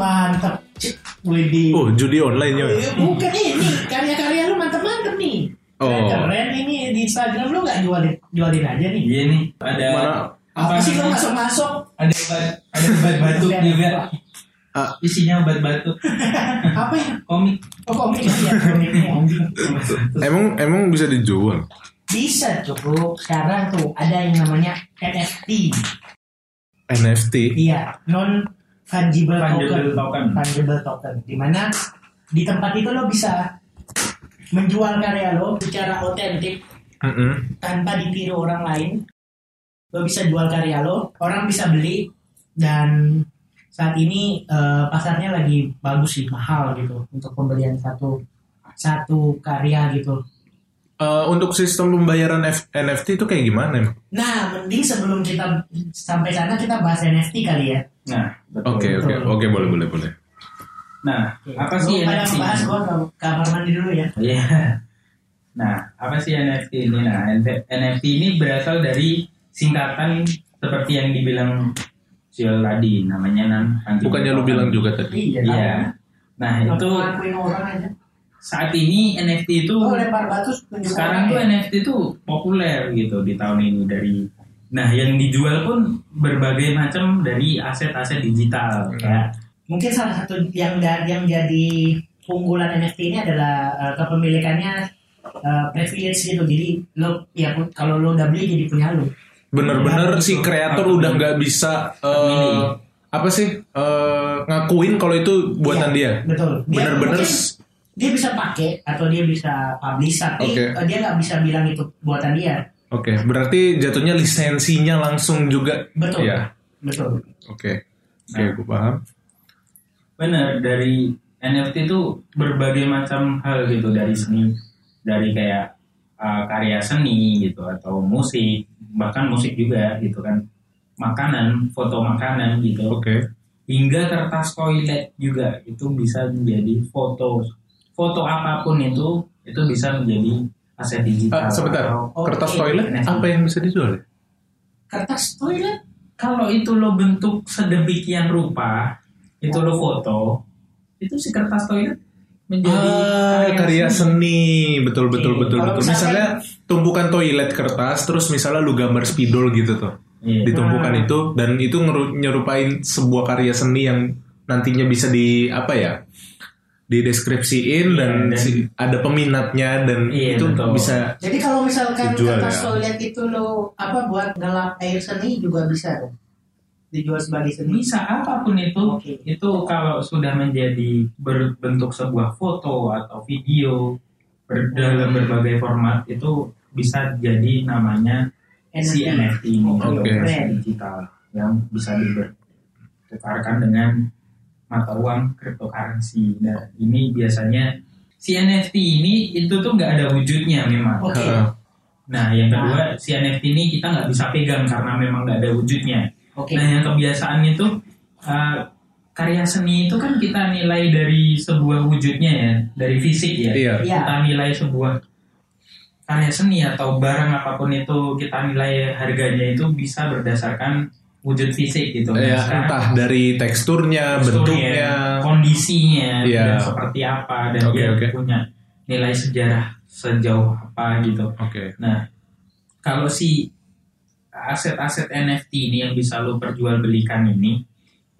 mantep. Cik, Widih. Oh, judi online ya. Eh, Bukan ini, karya-karya lu mantep-mantep nih. Oh. Keren ini di Instagram lu gak jualin, jualin aja nih. Iya nih, ada Mana? Apa sih lu masuk-masuk? Ada obat, ada obat batuk juga. Ah. Isinya obat batuk. Apa ya? Komik. Oh komik ya, anjing. Emang emang bisa dijual. Bisa cukup sekarang tuh ada yang namanya NFT. NFT. Iya, non fungible Fungible token. token. Fungible token. Di mana di tempat itu lo bisa menjual karya lo secara otentik Mm-mm. tanpa ditiru orang lain. Lo bisa jual karya lo, orang bisa beli dan saat ini eh, pasarnya lagi bagus sih, mahal gitu untuk pembelian satu satu karya gitu. Eh, untuk sistem pembayaran F- NFT itu kayak gimana? emang? Nah, mending sebelum kita sampai sana kita bahas NFT kali ya. Nah. Oke oke oke boleh boleh boleh. Nah, apa sih NFT? bahas gua ke kamar mandi dulu ya. Iya. Nah, apa sih NFT ini? Nah, NFT ini berasal dari singkatan seperti yang dibilang Sil tadi, namanya nan. Bukannya lu bilang juga tadi? Iya. Iya. Nah, Itu saat ini NFT itu Oh, lempar batu tunjuk sekarang tuh ya. NFT itu populer gitu di tahun ini dari Nah, yang dijual pun berbagai macam dari aset-aset digital ya. Mungkin salah satu yang da- yang jadi unggulan NFT ini adalah eh, kepemilikannya eh, privilege gitu. Jadi lo ya kalau lo udah beli jadi punya lo. Bener-bener Ya, si kreator udah nggak bisa eh, Milih. apa sih eh, ngakuin kalau itu buatan Iya, dia. Betul. Bener-bener dia bisa pakai atau dia bisa publish tapi eh, dia nggak bisa bilang itu buatan dia. Oke, berarti jatuhnya lisensinya langsung juga. Betul. Iya. Betul. Oke. Oke, Nah. gue paham. Bener dari NFT itu berbagai macam hal gitu dari seni, dari kayak uh, karya seni gitu atau musik, bahkan musik juga gitu kan, makanan, foto makanan gitu, Oke. hingga kertas toilet juga itu bisa menjadi foto, foto apa pun itu itu bisa menjadi aset digital. Ah, sebentar. Oke. Kertas toilet NFT. apa yang bisa dijual? Kertas toilet Kalau itu lo bentuk sedemikian rupa, itu lo foto, itu si kertas toilet menjadi Ah, karya seni, betul betul Oke. betul Kalau betul. Misalnya tumpukan toilet kertas, terus misalnya lu gambar spidol gitu tuh, Iya. ditumpukan Nah. itu dan itu nyerupain sebuah karya seni yang nantinya bisa di apa ya, dideskripsiin Iya, dan, dan- si- ada peminatnya dan Iya, itu betul. bisa. Jadi kalau misalkan Dijual kertas ya. toilet itu lo apa buat ngelap air seni juga bisa. Dijual sebagai seni. bisa apa pun itu Oke. itu kalau sudah menjadi berbentuk sebuah foto atau video ber- dalam berbagai format itu bisa jadi namanya si NFT ini atau keren. aset digital yang bisa ditukarkan dengan mata uang cryptocurrency. Nah ini biasanya si NFT ini itu tuh nggak ada wujudnya memang. Oke. Heeh. Nah yang kedua si NFT ini kita nggak bisa pegang karena memang nggak ada wujudnya. Oke. Nah yang kebiasaan itu uh, karya seni itu kan kita nilai dari sebuah wujudnya ya, dari fisik ya. Iya. Iya. Kita nilai sebuah karya seni atau barang apa pun itu kita nilai harganya itu bisa berdasarkan wujud fisik gitu. Ya, sekarang entah dari teksturnya, bentuknya. kondisinya, dan seperti apa dan Oke, dia oke. punya nilai sejarah sejauh apa gitu. Oke. Nah, kalau si aset-aset NFT ini yang bisa lo perjualbelikan ini,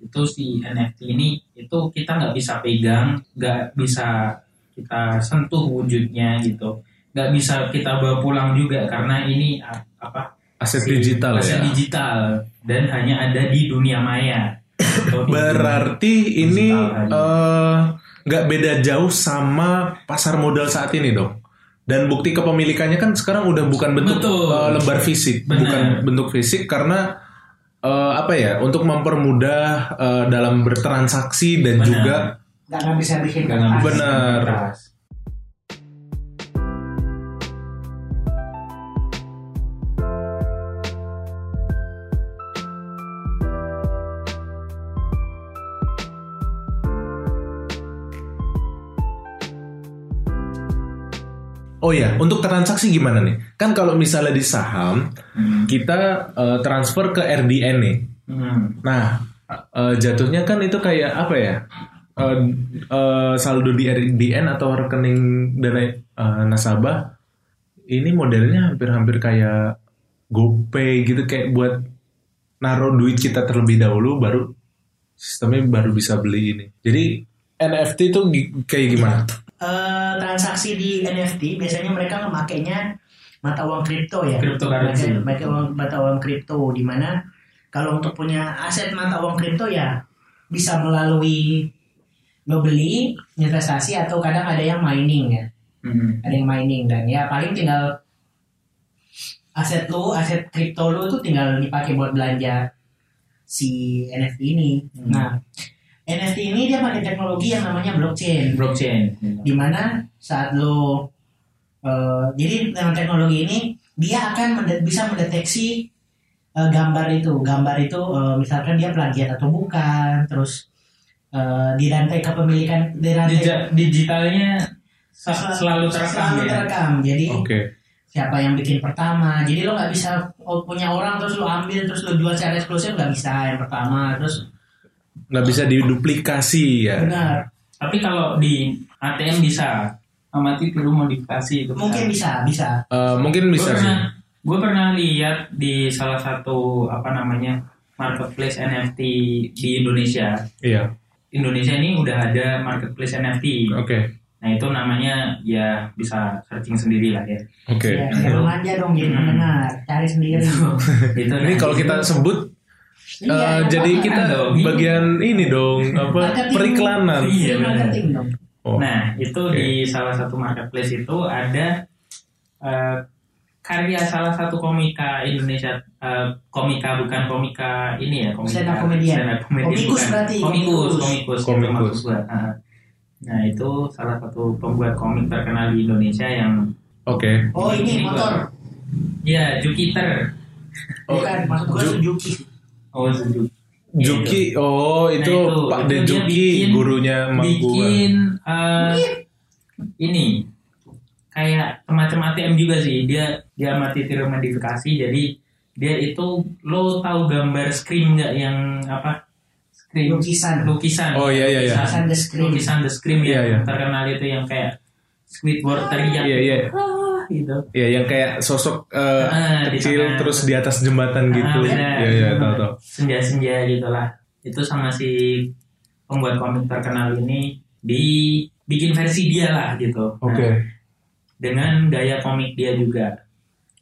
itu si NFT ini itu kita nggak bisa pegang, nggak bisa kita sentuh wujudnya gitu, nggak bisa kita bawa pulang juga karena ini apa Aset si digital aset ya. digital dan hanya ada di dunia maya. Berarti ini eh, nggak beda jauh sama pasar modal saat ini dong. Dan bukti kepemilikannya kan sekarang udah bukan bentuk Betul. eh, lembar fisik, Benar. bukan bentuk fisik karena eh, apa ya? Untuk mempermudah eh, dalam bertransaksi dan Benar. juga Nggak ngambil Benar. Oh ya, untuk transaksi gimana nih? Kan kalau misalnya di saham Hmm. kita eh, transfer ke RDN nih. Hmm. Nah, eh, jatuhnya kan itu kayak apa ya? Eh, eh, saldo di RDN atau rekening dana eh, nasabah ini modelnya hampir-hampir kayak GoPay gitu kayak buat naruh duit kita terlebih dahulu baru sistemnya baru bisa beli ini. Jadi NFT itu kayak gimana? Eh, transaksi di NFT biasanya mereka memakainya mata uang kripto ya. Cryptocurrency. Mereka, mereka uang- mata uang kripto di mana kalau untuk punya aset mata uang kripto ya bisa melalui lo beli investasi atau kadang ada yang mining ya. Mm-mm. Ada yang mining dan ya paling tinggal aset lo, aset kripto lo itu tinggal dipakai buat belanja si NFT ini. Hmm. Nah, NFT ini dia pakai teknologi yang namanya blockchain. Blockchain. Di mana saat lo eh, jadi dengan teknologi ini dia akan mende- bisa mendeteksi eh, gambar itu. Gambar itu eh, misalkan dia plagiat atau bukan terus eh, di rantai kepemilikan di rantai Dija- digitalnya sel- selalu terekam selalu ya? terekam. jadi Oke. siapa yang bikin pertama? Jadi lo nggak bisa punya orang terus lo ambil terus lo jual secara eksklusif nggak bisa. Yang pertama terus Nggak bisa diduplikasi ya. benar tapi kalau di ATM bisa amati perlu modifikasi itu mungkin bisa bisa Eh, mungkin gue bisa sih. pernah gue pernah lihat di salah satu apa namanya marketplace NFT di Indonesia Iya. Indonesia ini udah ada marketplace NFT Oke. nah itu namanya ya bisa searching sendiri lah ya Oke. ya, jangan manja dong jadi Hmm. cari sendiri itu Ini kalau kita sebut Iya, eh, nggak jadi kita dong. bagian ini dong apa Marketing. periklanan. Iya, marketing dong Oh. Nah, itu Oke. di salah satu marketplace itu ada eh, karya salah satu komika Indonesia, eh, komika bukan komika ini ya, komika Stand stand comedian, Komikus bukan. berarti, komikus, komikus. komikus. Ah. Nah, itu salah satu pembuat komik terkenal di Indonesia yang Oke. oh ini Ini motor ya Jupiter. Oh, bukan maksud gue Ju- Suzuki Oh, Suzuki. Juki, oh itu Nah, itu. Pak Itu De dia Juki, bikin- gurunya gua. bikin eh, ini kayak semacam ATM juga sih dia dia mati tiru modifikasi jadi dia itu lo tahu gambar screen nggak yang apa screen lukisan lukisan Oh, iya, iya, iya. lukisan the screen lukisan the screen Iya, yang iya. terkenal itu yang kayak Squidward teriak Iya, iya. "Ah," gitu Ya yang kayak sosok eh, Ah, di kecil tengah. terus di atas jembatan gitu. Ah, benar. Iya iya tahu tahu. senja-senja gitulah itu sama si pembuat komik terkenal ini dibikin versi dia lah gitu Nah, Oke. dengan gaya komik dia juga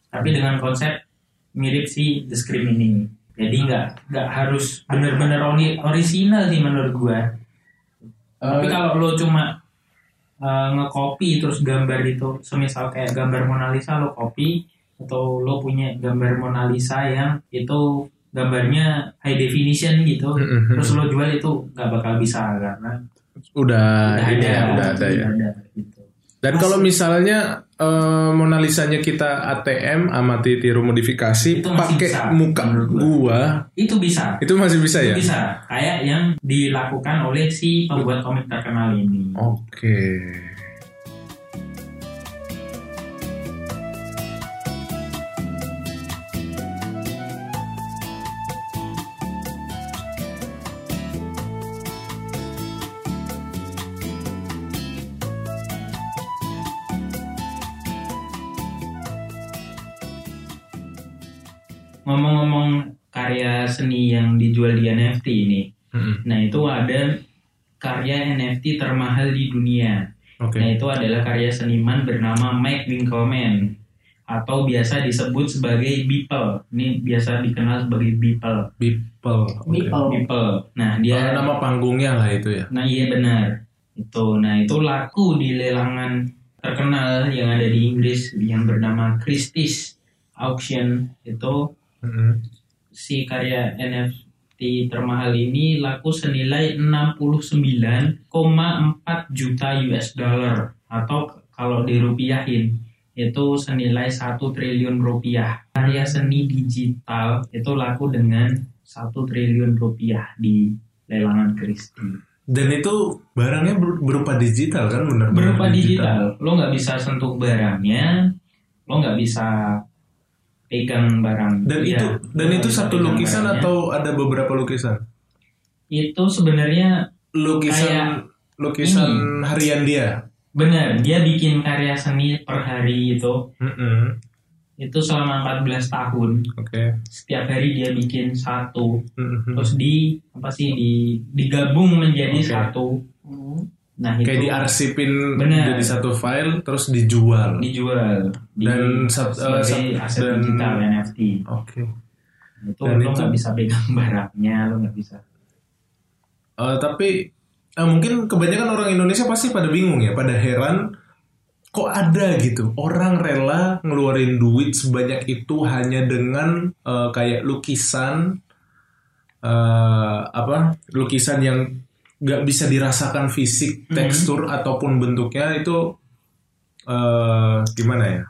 tapi dengan konsep mirip si The Scream ini jadi nggak nggak harus bener-bener ori- original sih menurut gua tapi Eh, kalau lo cuma uh, nge-copy terus gambar itu semisal kayak gambar Mona Lisa lo copy atau lo punya gambar Mona Lisa yang itu gambarnya high definition gitu Mm-mm. terus lo jual itu nggak bakal bisa karena udah, udah ini ada ya, udah ada ya. gitu. Dan kalau misalnya eh, Mona Lisanya kita ATM amati tiru modifikasi Itu pakai muka gua. itu bisa itu masih bisa ya? bisa kayak yang dilakukan oleh si pembuat komik terkenal ini Oke. ngomong-ngomong itu ada karya NFT termahal di dunia Oke. Nah itu adalah karya seniman bernama Mike Winkelmann atau biasa disebut sebagai Beeple. Ini biasa dikenal sebagai Beeple. Beeple. Oke. Beeple. Beeple. Nah Oh, dia, nama panggungnya lah itu ya. nah iya benar. Itu, nah itu laku di lelangan terkenal yang ada di Inggris yang bernama Christie's Auction. Itu Mm-mm. si karya NFT termahal ini laku senilai 69,4 juta US dollar atau kalau dirupiahin itu senilai 1 triliun rupiah. Karya seni digital itu laku dengan 1 triliun rupiah di lelangan Christie. Dan itu barangnya ber- berupa digital kan benar Berupa digital, lo nggak bisa sentuh barangnya, lo nggak bisa pegang barang. Dan Ya, itu dan itu satu lukisan barangnya. atau ada beberapa lukisan? itu sebenarnya lukisan Kayak lukisan harian dia. benar dia bikin karya seni per hari itu Mm-mm. itu selama 14 tahun Oke. setiap hari dia bikin satu Mm-mm. terus di apa sih di digabung menjadi Oke. satu nah itu Kayak diarsipin Benar. jadi satu file terus dijual. dijual di, Dan eh, sebagai sat- aset dan- digital NFT Oke. itu Dan lo itu- nggak bisa pegang barangnya lo nggak bisa Eh, tapi eh, mungkin kebanyakan orang Indonesia pasti pada bingung ya, pada heran kok ada gitu orang rela ngeluarin duit sebanyak itu hanya dengan eh, kayak lukisan eh, apa lukisan yang nggak bisa dirasakan fisik Mhm. tekstur ataupun bentuknya itu eh, gimana ya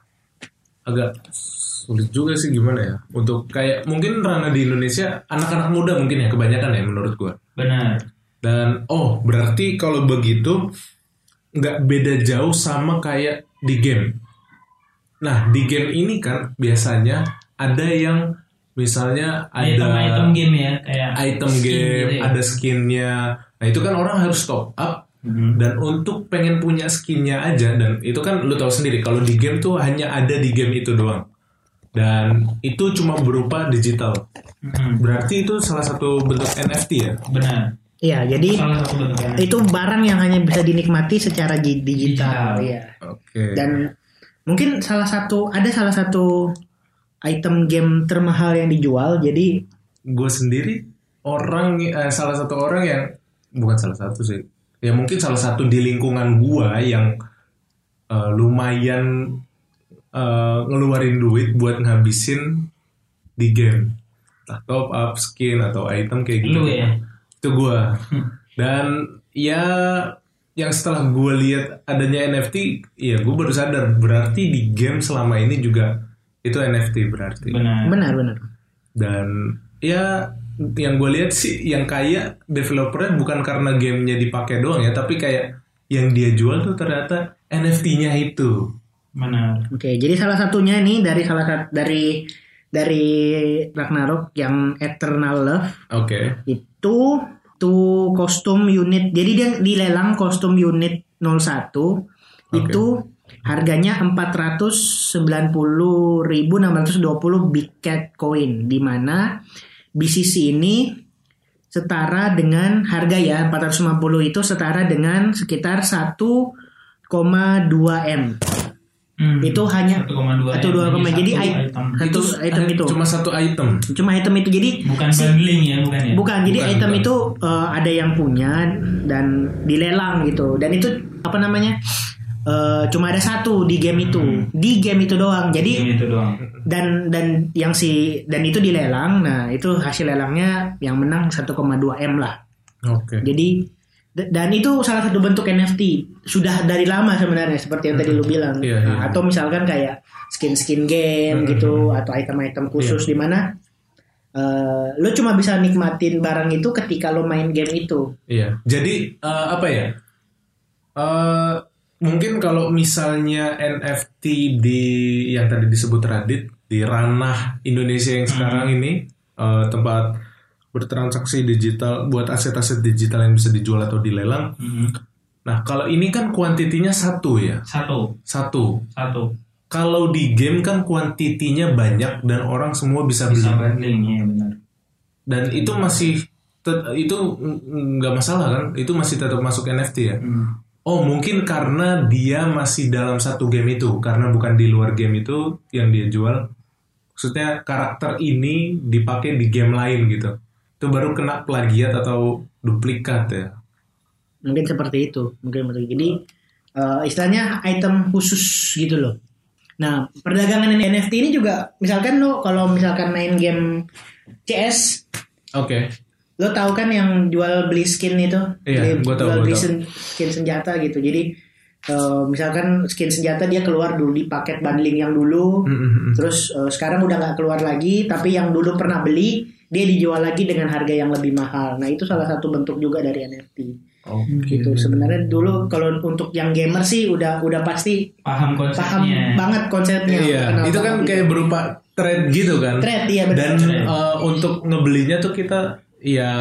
agak sulit juga sih gimana ya untuk kayak mungkin ranah di Indonesia anak-anak muda mungkin ya kebanyakan ya menurut gua benar dan oh berarti kalau begitu nggak beda jauh sama kayak di game. Nah di game ini kan biasanya ada yang misalnya ada item-item game ya kayak item skin game, gitu ya. ada skinnya. Nah itu kan orang harus top up Mhm. dan untuk pengen punya skinnya aja dan itu kan lu tahu sendiri kalau di game tuh hanya ada di game itu doang dan itu cuma berupa digital. Mhm. Berarti itu salah satu bentuk NFT ya? benar Iya, jadi itu barang yang hanya bisa dinikmati secara di- digital. Digital. Iya. Oke. Dan mungkin salah satu ada salah satu item game termahal yang dijual. Jadi gue sendiri orang eh, salah satu orang yang bukan salah satu sih. Ya mungkin salah satu di lingkungan gua yang eh, lumayan eh, ngeluarin duit buat ngabisin di game. Entah top up skin atau item kayak gitu. Lu ya? Itu gua. Dan ya yang setelah gue lihat adanya NFT ya gue baru sadar. Berarti di game selama ini juga itu NFT berarti. Benar. Benar benar. Dan ya yang gue lihat sih yang kaya developernya bukan karena gamenya dipakai doang ya tapi kayak yang dia jual tuh ternyata NFT-nya itu. Benar. Oke, jadi salah satunya nih dari salah satu dari dari Ragnarok yang Eternal Love. Oke. Itu tuh kostum unit. Jadi dia dilelang kostum unit 01 itu harganya 490.620 Big Cat coin di mana BCC ini setara dengan harga ya 450 itu setara dengan sekitar 1,2 M. Hmm. Itu hanya 1,2 atau 2, M. jadi item. satu item hanya itu. cuma satu item Cuma item itu jadi bukan si- bundling ya bukan ya Bukan, jadi Bukan, item bukan. itu eh, ada yang punya dan dilelang gitu. Dan itu apa namanya? Eh, cuma ada satu di game itu. Di game itu doang. Jadi Game itu doang dan dan yang si dan itu dilelang. Nah, itu hasil lelangnya yang menang 1,2 M lah. oke Jadi d- dan itu salah satu bentuk NFT sudah dari lama sebenarnya seperti yang tadi lu bilang. Iya, Nah, iya. Atau misalkan kayak skin-skin game Hmm. gitu atau item-item khusus Iya. di mana eh lu cuma bisa nikmatin barang itu ketika lu main game itu. Iya, jadi eh, apa ya? Eh, mungkin kalau misalnya NFT di yang tadi disebut Radit di ranah Indonesia yang sekarang ini eh, tempat bertransaksi digital buat aset-aset digital yang bisa dijual atau dilelang. Mhm. Nah, kalau ini kan kuantitinya satu ya, satu satu. satu Kalau di game kan kuantitinya banyak dan orang semua bisa beli bisa bundling ya benar dan itu masih itu nggak masalah kan? Itu masih tetap masuk NFT ya. Hmm. Oh mungkin karena dia masih dalam satu game itu Karena bukan di luar game itu yang dia jual Maksudnya karakter ini dipakai di game lain gitu Itu baru kena plagiat atau duplikat ya Mungkin seperti itu, mungkin seperti itu. Jadi eh, istilahnya item khusus gitu loh. Nah, perdagangan ini NFT ini juga misalkan lo kalau misalkan main game CS Oke Lo tahu kan yang jual beli skin itu? Iya, Beli- gua tahu, jual gua beli tahu. sen- skin senjata gitu. Jadi eh, misalkan skin senjata dia keluar dulu di paket bundling yang dulu, Mm, mm, mm. terus eh, sekarang udah nggak keluar lagi, tapi yang dulu pernah beli dia dijual lagi dengan harga yang lebih mahal. Nah itu salah satu bentuk juga dari NFT. Oke. Gitu. Sebenarnya dulu kalau untuk yang gamer sih udah udah pasti paham paham konsepnya banget konsepnya. Iya itu kan banget kayak gitu. berupa thread gitu kan thread iya benar. Dan eh, untuk ngebelinya tuh kita ya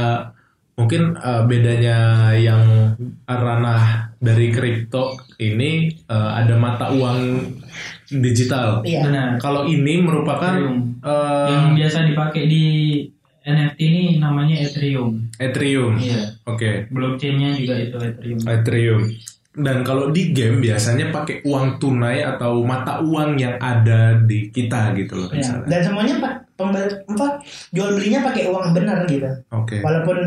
Mungkin eh, bedanya yang ranah dari kripto ini eh, ada mata uang digital. Iya. Benar. Kalau ini merupakan Ethereum. eh, yang biasa dipakai di NFT ini namanya Ethereum. Ethereum. Iya. Oke. Blockchainnya juga itu Ethereum. Ethereum. Dan kalau di game biasanya pakai uang tunai atau mata uang yang ada di kita gitu loh Ya, misalnya. dan semuanya pak pembeli apa jual belinya pakai uang benar gitu. Oke. Walaupun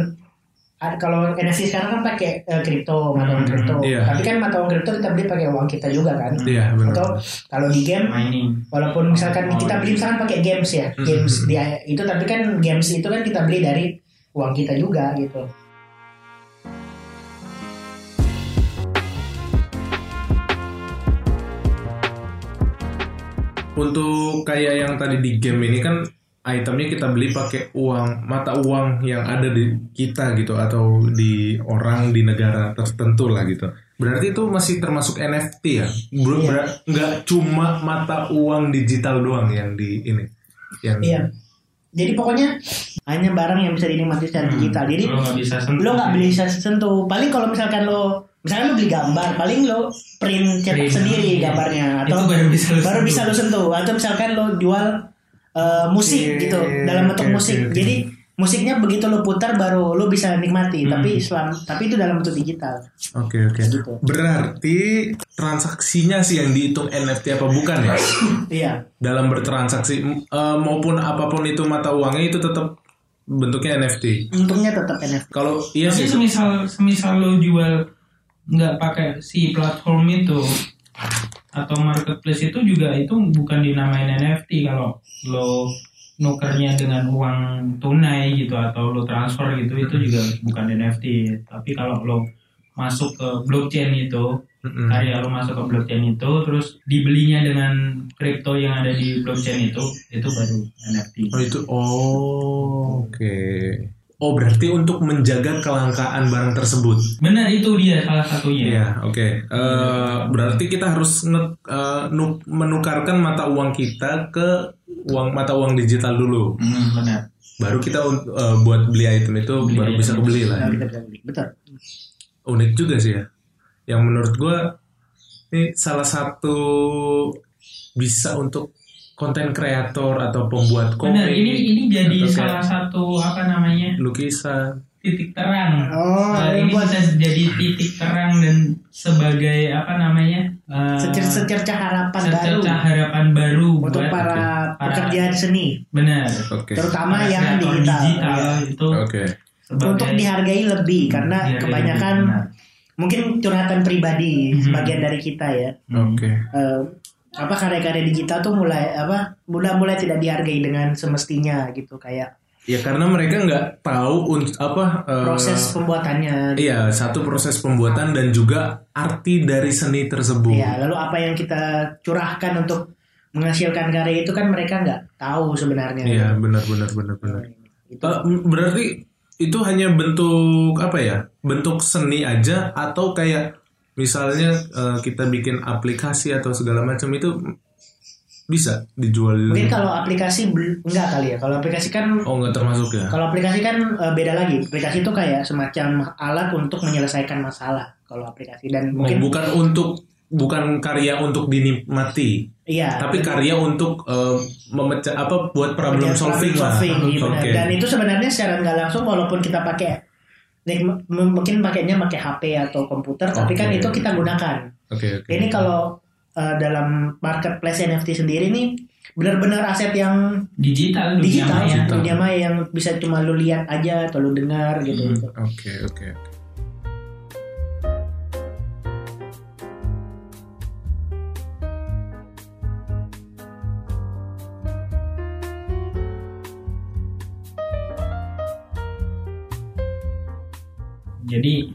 ada- kalau NFC sekarang kan pakai eh, kripto, mata uang Hmm, kripto. iya. Tapi kan mata uang kripto kita beli pakai uang kita juga kan. Iya benar. Atau kalau di game Mining. walaupun misalkan Oh, kita beli misalkan pakai games ya, Hmm. games dia itu tapi kan games itu kan kita beli dari uang kita juga gitu. Untuk kayak yang tadi di game ini kan itemnya kita beli pakai uang mata uang yang ada di kita gitu atau di orang di negara tertentu lah gitu. Berarti itu masih termasuk NFT ya? Ber- Iya. nggak cuma mata uang digital doang yang di ini. Yang Iya. Jadi pokoknya hanya barang yang bisa dinikmati secara Hmm. digital. Jadi lo nggak bisa sentuh. lo nggak bisa sentuh. Paling kalau misalkan lo misalkan lo beli gambar, paling lo print cetak Print. sendiri gambarnya Itu atau baru bisa lo baru sentuh. bisa sentuh. Atau misalkan lo jual uh, musik Oke, gitu dalam bentuk oke, musik. oke. Jadi musiknya begitu lo putar baru lo bisa nikmati. Hmm. Tapi selam, tapi itu dalam bentuk digital. Oke oke. Gitu. Berarti transaksinya sih yang dihitung NFT apa bukan ya? Iya. Dalam bertransaksi eh, maupun apa pun itu mata uangnya itu tetap bentuknya NFT. Untungnya tetap NFT. Kalau iya Tapi sih. semisal semisal lo jual nggak pakai si platform itu atau marketplace itu juga itu bukan dinamain NFT kalau lo nukernya dengan uang tunai gitu atau lo transfer gitu itu juga bukan NFT tapi kalau lo masuk ke blockchain itu karya lo masuk ke blockchain itu terus dibelinya dengan kripto yang ada di blockchain itu itu baru NFT Oh itu oh oke. Oh berarti untuk menjaga kelangkaan barang tersebut. benar itu dia salah satunya Iya oke. Eh, berarti kita harus nge- eh, nu- menukarkan mata uang kita ke uang mata uang digital dulu. Hmm, benar Baru kita eh, buat beli item itu Beli baru item. bisa kebeli lah. Kita bisa beli. Betul. unik juga sih ya. Yang menurut gua ini salah satu bisa untuk konten kreator atau pembuat komik, Benar, ini ini jadi salah satu apa namanya lukisan. titik terang. Oh, Nah, yang ini buat bisa jadi titik terang dan sebagai apa namanya eh, secerca harapan baru secerca harapan baru untuk buat para para- pekerjaan seni, benar. Oke. terutama Para yang digital. digital ya. itu Oke. sebagai Untuk dihargai lebih karena dihargai kebanyakan lebih, benar. mungkin curhatan pribadi Mhm. sebagian dari kita ya. Hmm. Oke. Eh, apa karya-karya digital tuh mulai apa mulai mulai tidak dihargai dengan semestinya gitu kayak Ya karena mereka nggak tahu apa eh, proses pembuatannya gitu. Iya, satu proses pembuatan dan juga arti dari seni tersebut. Ya, lalu apa yang kita curahkan untuk menghasilkan karya itu kan mereka nggak tahu sebenarnya. Iya, benar benar benar benar. Itu Eh, berarti itu hanya bentuk apa ya? Bentuk seni aja atau kayak misalnya eh, kita bikin aplikasi atau segala macam itu bisa dijual. mungkin kalau aplikasi enggak kali ya. Kalau aplikasi kan Oh, nggak termasuk ya? kalau aplikasi kan eh, beda lagi. Aplikasi itu kayak semacam alat untuk menyelesaikan masalah. Kalau aplikasi dan Oh, mungkin bukan untuk bukan karya untuk dinikmati, iya. tapi karya untuk eh, memecah apa buat problem Problem solving, lah. iya benar. Oke. Dan itu sebenarnya secara nggak langsung walaupun kita pakai m- mungkin pakainya pakai HP atau komputer, tapi kan Oke. itu kita gunakan. Oke, oke. Ini kalau uh, dalam marketplace NFT sendiri nih benar-benar aset yang digital dunia digital, maya. Digital. dunia maya yang bisa cuma lu lihat aja atau lu dengar gitu. Hmm. Oke, oke. oke. Jadi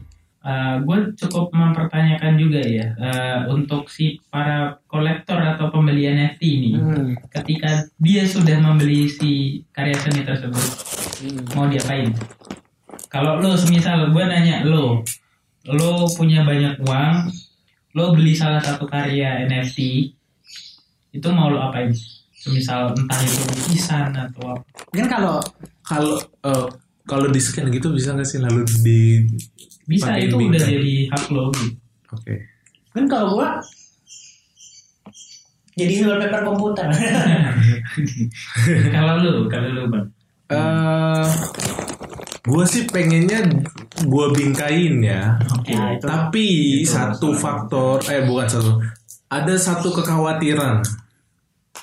gue cukup mempertanyakan juga ya eh, untuk si para kolektor atau pembeli NFT ini, Hmm. ketika dia sudah membeli si karya seni tersebut, mau diapain? Kalau lo semisal gue nanya lo, lo punya banyak uang, lo beli salah satu karya NFT, itu mau lo apain? Semisal entah itu lukisan atau apa. Mungkin kalau Kalau eh, kalau di scan gitu bisa nggak sih lalu di Bisa itu udah bingkai. jadi hak lo. oke Kan kalau gua jadi wallpaper komputer. kalau lu, kalau lu bang. eh gue sih pengennya gue bingkain ya Oke. Nah, itu. tapi Itu satu masalah. faktor eh bukan satu ada satu kekhawatiran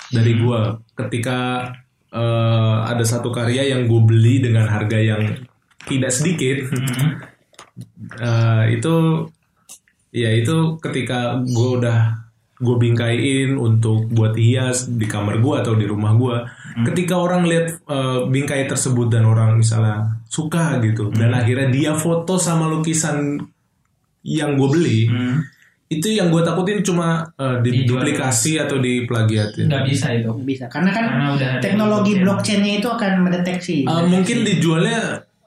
dari Hmm. gue ketika eh, ada satu karya yang gue beli dengan harga yang tidak sedikit. Eh, itu ya itu ketika gue udah gue bingkain untuk buat hias di kamar gue atau di rumah gue ketika orang lihat eh, bingkai tersebut dan orang misalnya suka gitu dan akhirnya dia foto sama lukisan yang gue beli. Itu yang gue takutin cuma eh, Dijual. diduplikasi atau diplagiatin Nggak bisa itu. bisa karena kan Karena udah teknologi blockchain. blockchainnya itu akan mendeteksi. Eh, mungkin dijualnya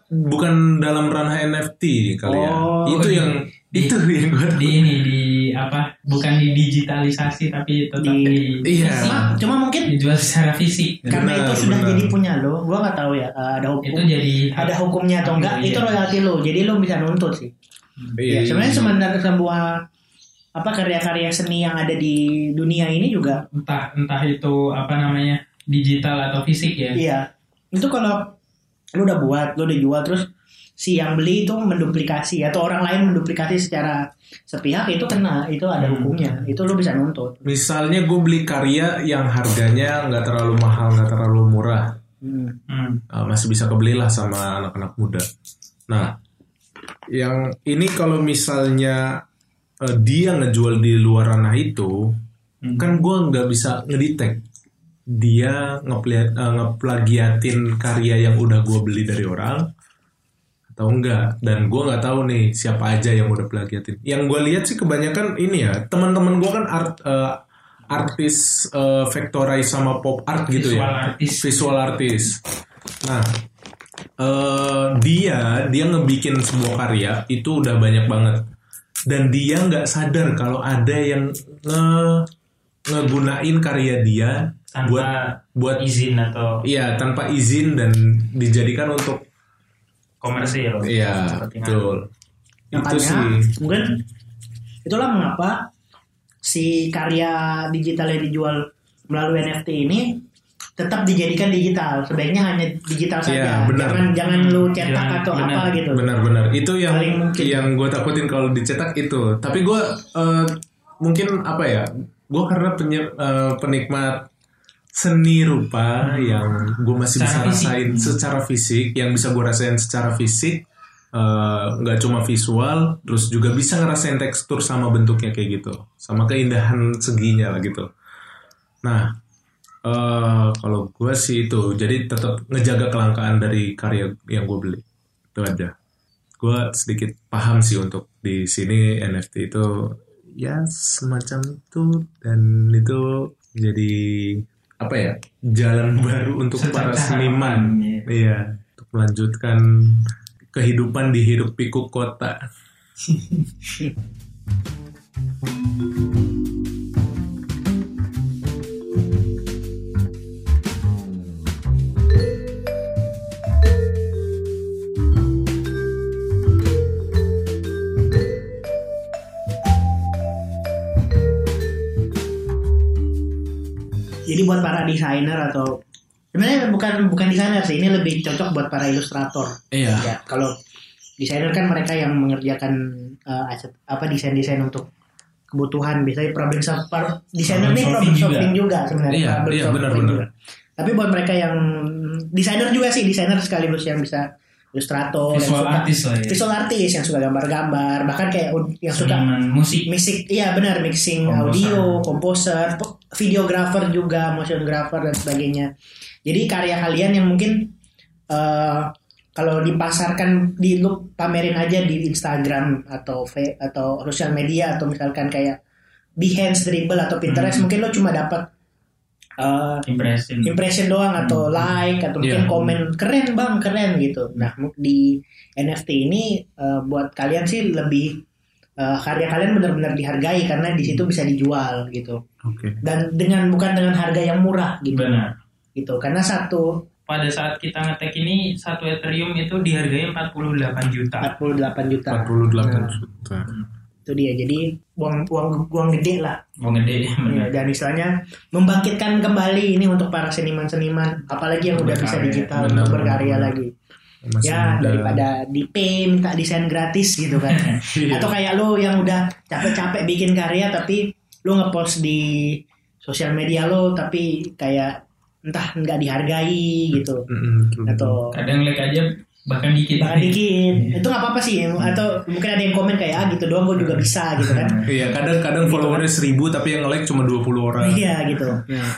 bukan dalam ranah NFT kali ya Oh, itu di- yang di- itu yang gue Di ini di apa? Bukan di digitalisasi tapi tetap Di- di, Iya. Cuma, cuma mungkin dijual secara fisik. karena Benar, itu sudah benar. jadi punya lo, gua nggak tahu ya eh, ada hukum Itu jadi ada hukumnya atau enggak Iya. itu royalti lo, jadi lo bisa nuntut sih. Iya, Ya, sebenarnya sebenarnya sebuah apa karya-karya seni yang ada di dunia ini juga entah entah itu apa namanya digital atau fisik ya. iya itu kalau lu udah buat lu udah jual terus si yang beli itu menduplikasi atau orang lain menduplikasi secara sepihak itu kena itu ada Hmm. hukumnya itu lu bisa nuntut Misalnya gue beli karya yang harganya nggak terlalu mahal, nggak terlalu murah, Hmm. Hmm. uh, masih bisa kebelilah sama anak-anak muda. Nah, yang ini kalau misalnya uh, dia ngejual di luar ranah itu, Hmm. kan gue nggak bisa ngedetect. Dia ngeplia- uh, ngeplagiatin karya yang udah gue beli dari orang atau enggak dan gue nggak tahu nih siapa aja yang udah plagiatin. Yang gue lihat sih kebanyakan ini ya teman-teman gue kan art uh, artis uh, vectorize sama pop art gitu Visual ya artis. visual artis. Nah eh, dia dia ngebikin sebuah karya itu udah banyak banget dan dia nggak sadar kalau ada yang nge ngegunain karya dia Tanpa buat buat izin atau iya tanpa izin dan dijadikan untuk komersil. iya betul. Itu makanya sih. mungkin itulah mengapa si karya digital yang dijual melalui NFT ini tetap dijadikan digital. Sebaiknya hanya digital saja. Iya, benar. jangan jangan lu cetak Jangan- atau benar. apa gitu. Benar-benar itu yang Paling mungkin. yang gue takutin kalau dicetak itu. Tapi gue eh, mungkin apa ya? Gue karena penye- eh, penikmat seni rupa yang gue masih bisa Secara fisik. rasain secara fisik yang bisa gue rasain secara fisik eh, nggak cuma visual terus juga bisa ngerasain tekstur sama bentuknya kayak gitu. Sama keindahan seginya lah gitu. Nah eh, kalau gue sih itu jadi tetap ngejaga kelangkaan dari karya yang gue beli. Itu aja. Gue sedikit paham sih untuk di sini NFT itu ya semacam itu dan itu jadi apa ya jalan baru untuk para Secara seniman. harapan, iya untuk melanjutkan kehidupan di hidup pikuk kota buat para desainer atau sebenarnya bukan bukan desainer sih ini lebih cocok buat para ilustrator iya ya kalau desainer kan mereka yang mengerjakan uh, aset apa desain desain untuk kebutuhan biasanya problem solver desainer nih problem solving juga, sebenarnya Iya, problem iya, solving benar-benar. juga. tapi buat mereka yang desainer juga sih desainer sekaligus yang bisa ilustrator yang Visual suka artist lah ya. visual artist yang suka gambar-gambar bahkan kayak yang suka musik. mixing iya benar mixing Komposer. audio komposer po- videographer juga motiongrapher dan sebagainya jadi karya kalian yang mungkin eh, kalau dipasarkan di lu pamerin aja di Instagram atau atau sosial media atau misalkan kayak Behance, Dribble atau Pinterest Hmm. mungkin lo cuma dapat eh, Impression. impression doang atau like atau mungkin Iya. komen keren bang keren gitu. Nah di NFT ini eh, buat kalian sih lebih eh, karya kalian benar-benar dihargai karena di situ bisa dijual gitu oke dan dengan bukan dengan harga yang murah gitu Benar. gitu karena satu pada saat kita ngetek ini satu Ethereum itu dihargai 48 juta. 48 juta 48 Nah, juta. itu dia jadi uang uang uang gede lah Mau gede. Ya, dan istilahnya membangkitkan kembali ini untuk para seniman-seniman apalagi yang udah bisa digital Benar, untuk benar, berkarya benar. lagi Masih ya muda. daripada di pay minta desain gratis gitu kan. Iya. atau kayak lo yang udah capek-capek bikin karya tapi lo ngepost di sosial media lo tapi kayak entah nggak dihargai gitu. Atau Kadang like aja bahkan dikit. bahkan dikit. Itu nggak apa-apa sih atau mungkin ada yang komen kayak ah gitu doang gue juga bisa gitu kan. Iya, kadang-kadang followernya 1000 tapi yang like cuma 20 orang. iya gitu. Nah,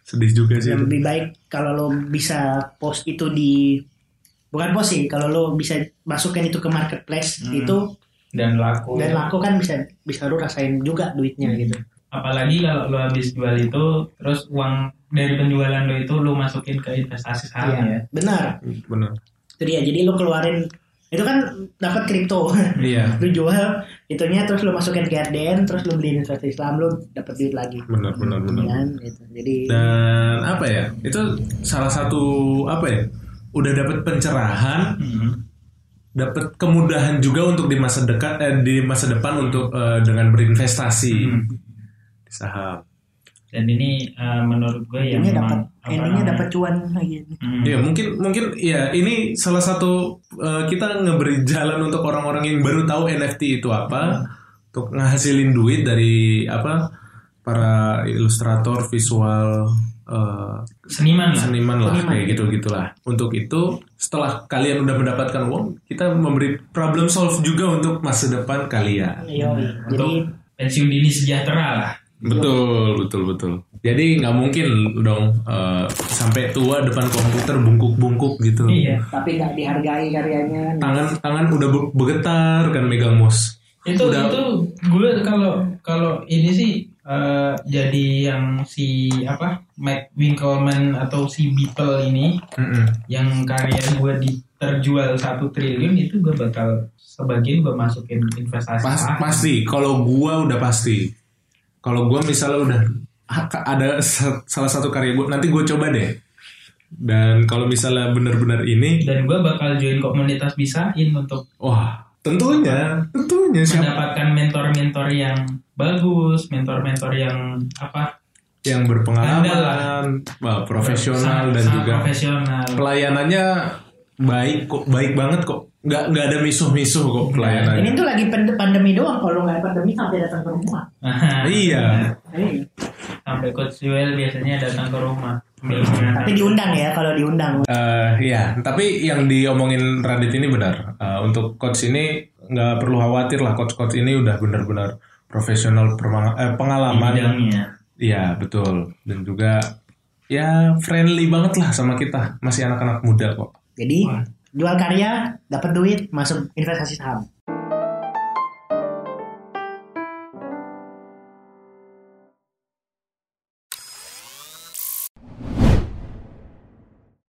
Sedih juga sih. yang lebih baik kalau lo bisa post itu di bukan post sih kalau lo bisa masukkan itu ke marketplace Hmm. itu Dan laku. dan laku kan bisa bisa lo rasain juga duitnya gitu Apalagi kalau lo habis jual itu, terus uang dari penjualan lo itu lo masukin ke investasi saham Iya, ya. benar Benar. itu dia jadi lo keluarin itu kan dapat kripto Iya, lo jual itunya terus lo masukin ke RDN terus lo beli investasi Islam lo dapat duit lagi benar benar benar. kan gitu. jadi Dan apa ya? Itu salah satu apa ya? Udah dapat pencerahan, Hmm. dapat kemudahan juga untuk di masa dekat eh, di masa depan untuk eh, dengan berinvestasi Hmm. di saham. Dan ini eh, menurut gue yang endingnya dapat memang, apa endingnya dapat cuan lagi hmm, Iya mungkin mungkin ya ini salah satu eh, kita ngeberi jalan untuk orang-orang yang baru tahu NFT itu apa untuk ngasilin duit dari apa para ilustrator visual eh, seniman lah. seniman lah Seniman. kayak gitu gitulah untuk itu setelah kalian udah mendapatkan uang kita memberi problem solve juga untuk masa depan kalian Yoi. jadi Untuk pensiun dini sejahtera lah. betul betul betul jadi nggak mungkin dong eh, sampai tua depan komputer bungkuk-bungkuk gitu Iya. tapi nggak dihargai karyanya kan tangan tangan udah be- bergetar kan megang mouse Itu Udah- itu gue kalau kalau ini sih eh, jadi yang si apa Mike Winkelmann atau si Beeple ini Mm-mm. yang karya gue di terjual satu triliun itu gue bakal sebagian gue masukin investasi Pas- saham. pasti kalau gua udah pasti kalau gua misalnya udah ada sa- salah satu karya gua nanti gue coba deh dan kalau misalnya benar-benar ini dan gue bakal join komunitas bisain untuk wah tentunya tentunya siapa mendapatkan mentor-mentor yang bagus, mentor-mentor yang apa? Yang berpengalaman wah, profesional sangat- dan sangat juga profesional. pelayanannya baik kok baik banget kok. Nggak nggak ada misuh-misuh kok pelayanannya. Ini tuh lagi pand- pandemi doang. Kalau nggak ada pandemi sampai datang ke rumah. Iya. Eh, sampai coach Joel biasanya datang ke rumah. Ambil tapi diundang ya kalau diundang Eh ya, tapi yang diomongin Radit ini benar. Eh, untuk coach ini nggak perlu khawatir lah. Coach-coach ini udah benar-benar profesional eh, pengalaman. Iya betul. Dan juga ya friendly banget lah sama kita. Masih anak-anak muda kok. jadi jual karya dapat duit masuk investasi saham